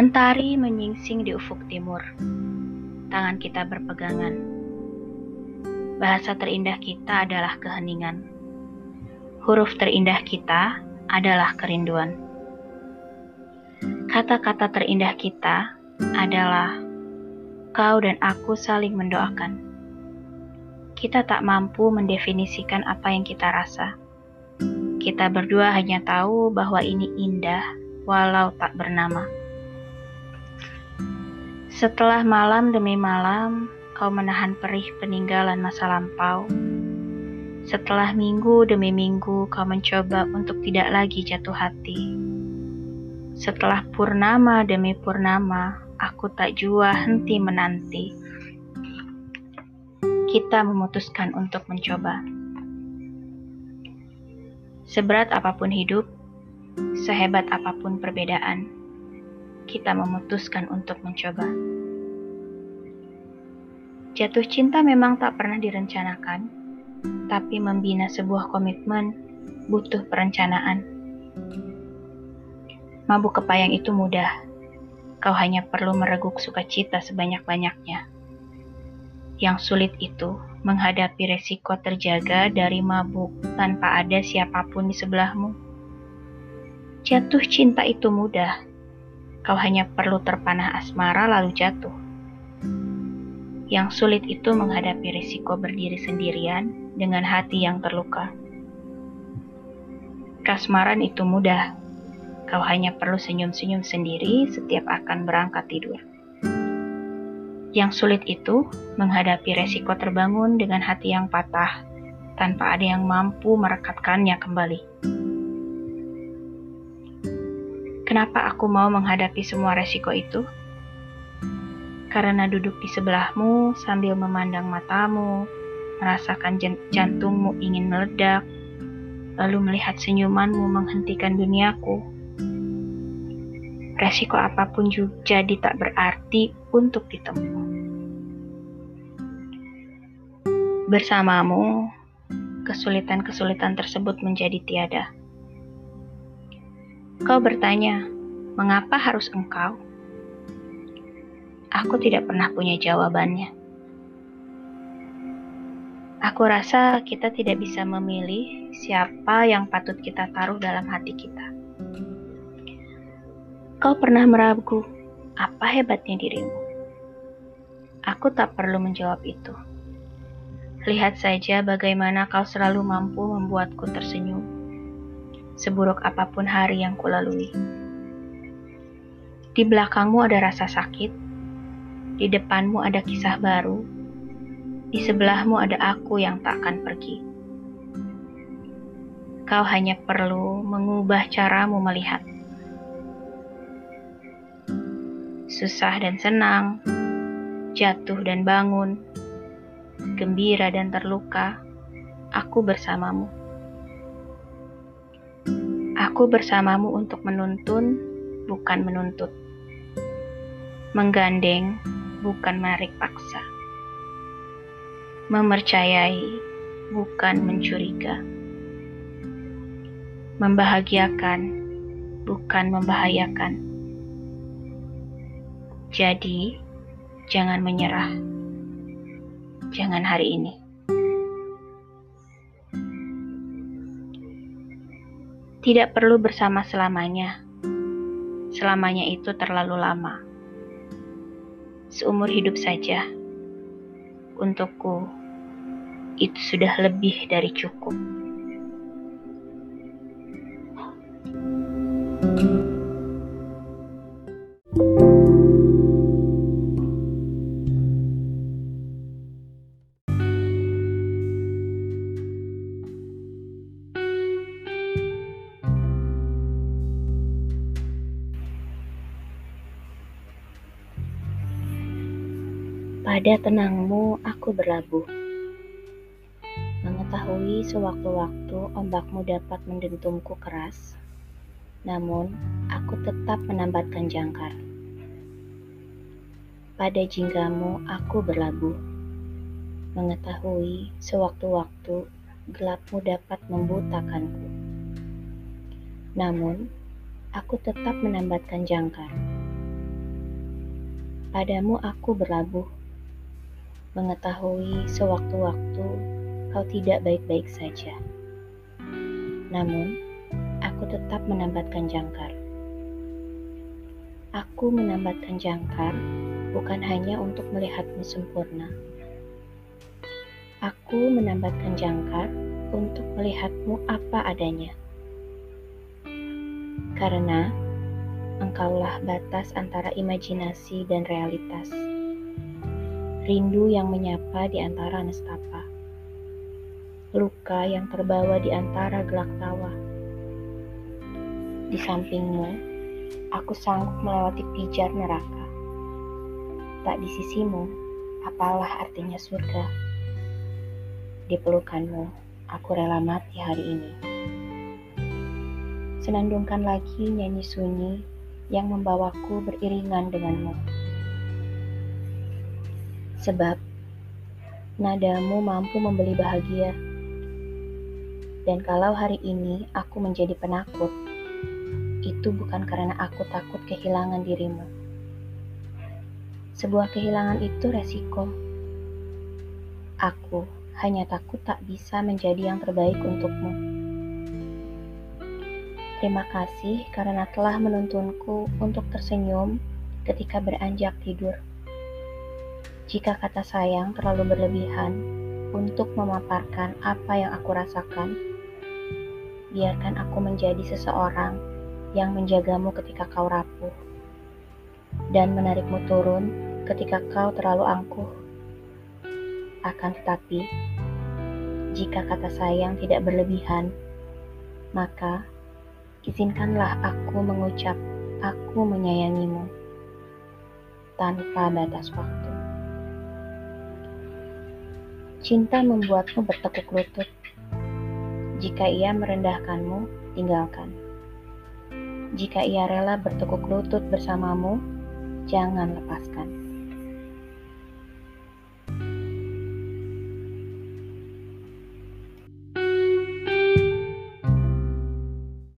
Mentari menyingsing di ufuk timur. Tangan kita berpegangan. Bahasa terindah kita adalah keheningan. Huruf terindah kita adalah kerinduan. Kata-kata terindah kita adalah kau dan aku saling mendoakan. Kita tak mampu mendefinisikan apa yang kita rasa. Kita berdua hanya tahu bahwa ini indah, walau tak bernama. Setelah malam demi malam, kau menahan perih peninggalan masa lampau. Setelah minggu demi minggu, kau mencoba untuk tidak lagi jatuh hati. Setelah purnama demi purnama, aku tak jua henti menanti. Kita memutuskan untuk mencoba. Seberat apa pun hidup, sehebat apa pun perbedaan, kita memutuskan untuk mencoba. Jatuh cinta memang tak pernah direncanakan, tapi membina sebuah komitmen butuh perencanaan. Mabuk kepayang itu mudah. Kau hanya perlu mereguk sukacita sebanyak-banyaknya. Yang sulit itu menghadapi resiko terjaga dari mabuk tanpa ada siapa pun di sebelahmu. Jatuh cinta itu mudah, Kau hanya perlu terpanah asmara lalu jatuh. Yang sulit itu menghadapi risiko berdiri sendirian dengan hati yang terluka. Kasmaran itu mudah. Kau hanya perlu senyum-senyum sendiri setiap akan berangkat tidur. Yang sulit itu menghadapi resiko terbangun dengan hati yang patah tanpa ada yang mampu merekatkannya kembali. Kenapa aku mau menghadapi semua resiko itu? Karena duduk di sebelahmu sambil memandang matamu, merasakan jantungmu ingin meledak, lalu melihat senyumanmu menghentikan duniaku. Resiko apa pun juga jadi tak berarti untuk ditempuh. Bersamamu, kesulitan-kesulitan tersebut menjadi tiada. Kau bertanya, "Mengapa harus engkau?" Aku tidak pernah punya jawabannya. Aku rasa kita tidak bisa memilih siapa yang patut kita taruh dalam hati kita. Kau pernah meragu, apa hebatnya dirimu? Aku tak perlu menjawab itu. Lihat saja bagaimana kau selalu mampu membuatku tersenyum seburuk apa pun hari yang kulalui. Di belakangmu ada rasa sakit, di depanmu ada kisah baru, di sebelahmu ada aku yang tak akan pergi. Kau hanya perlu mengubah caramu melihat. Susah dan senang, jatuh dan bangun, gembira dan terluka, aku bersamamu. Aku bersamamu untuk menuntun, bukan menuntut. Menggandeng, bukan menarik paksa. Mempercayai, bukan mencuriga. Membahagiakan, bukan membahayakan. Jadi, jangan menyerah. Jangan hari ini. Tidak perlu bersama selamanya. Selamanya itu terlalu lama. Seumur hidup saja. Untukku, itu sudah lebih dari cukup. Pada tenangmu aku berlabuh. Mengetahui sewaktu-waktu ombakmu dapat mendentumku keras, namun aku tetap menambatkan jangkar. Pada jinggamu aku berlabuh. Mengetahui sewaktu-waktu gelapmu dapat membutakanku. Namun, aku tetap menambatkan jangkar Padamu aku berlabuh, mengetahui sewaktu-waktu kau tidak baik-baik saja. Namun, aku tetap menambatkan jangkar. Aku menambatkan jangkar bukan hanya untuk melihatmu sempurna. Aku menambatkan jangkar untuk melihatmu apa adanya. Karena engkaulah batas antara imajinasi dan realitas. Rindu yang menyapa di antara nestapa. Luka yang terbawa di antara gelak tawa. Di sampingmu, aku sanggup melewati pijar neraka. Tak di sisimu, apalah artinya surga. Di pelukanmu, aku rela mati hari ini. Senandungkan lagi nyanyi sunyi yang membawaku beriringan denganmu. Sebab nadamu mampu membeli bahagia. Dan kalau hari ini aku menjadi penakut, itu bukan karena aku takut kehilangan dirimu. Sebuah kehilangan itu resiko. Aku hanya takut tak bisa menjadi yang terbaik untukmu. Terima kasih karena telah menuntunku untuk tersenyum ketika beranjak tidur. Jika kata sayang terlalu berlebihan untuk memaparkan apa yang aku rasakan, biarkan aku menjadi seseorang yang menjagamu ketika kau rapuh dan menarikmu turun ketika kau terlalu angkuh. Akan tetapi, jika kata sayang tidak berlebihan, maka izinkanlah aku mengucap aku menyayangimu tanpa batas waktu. Cinta membuatmu bertekuk lutut. Jika ia merendahkanmu, tinggalkan. Jika ia rela bertekuk lutut bersamamu, jangan lepaskan.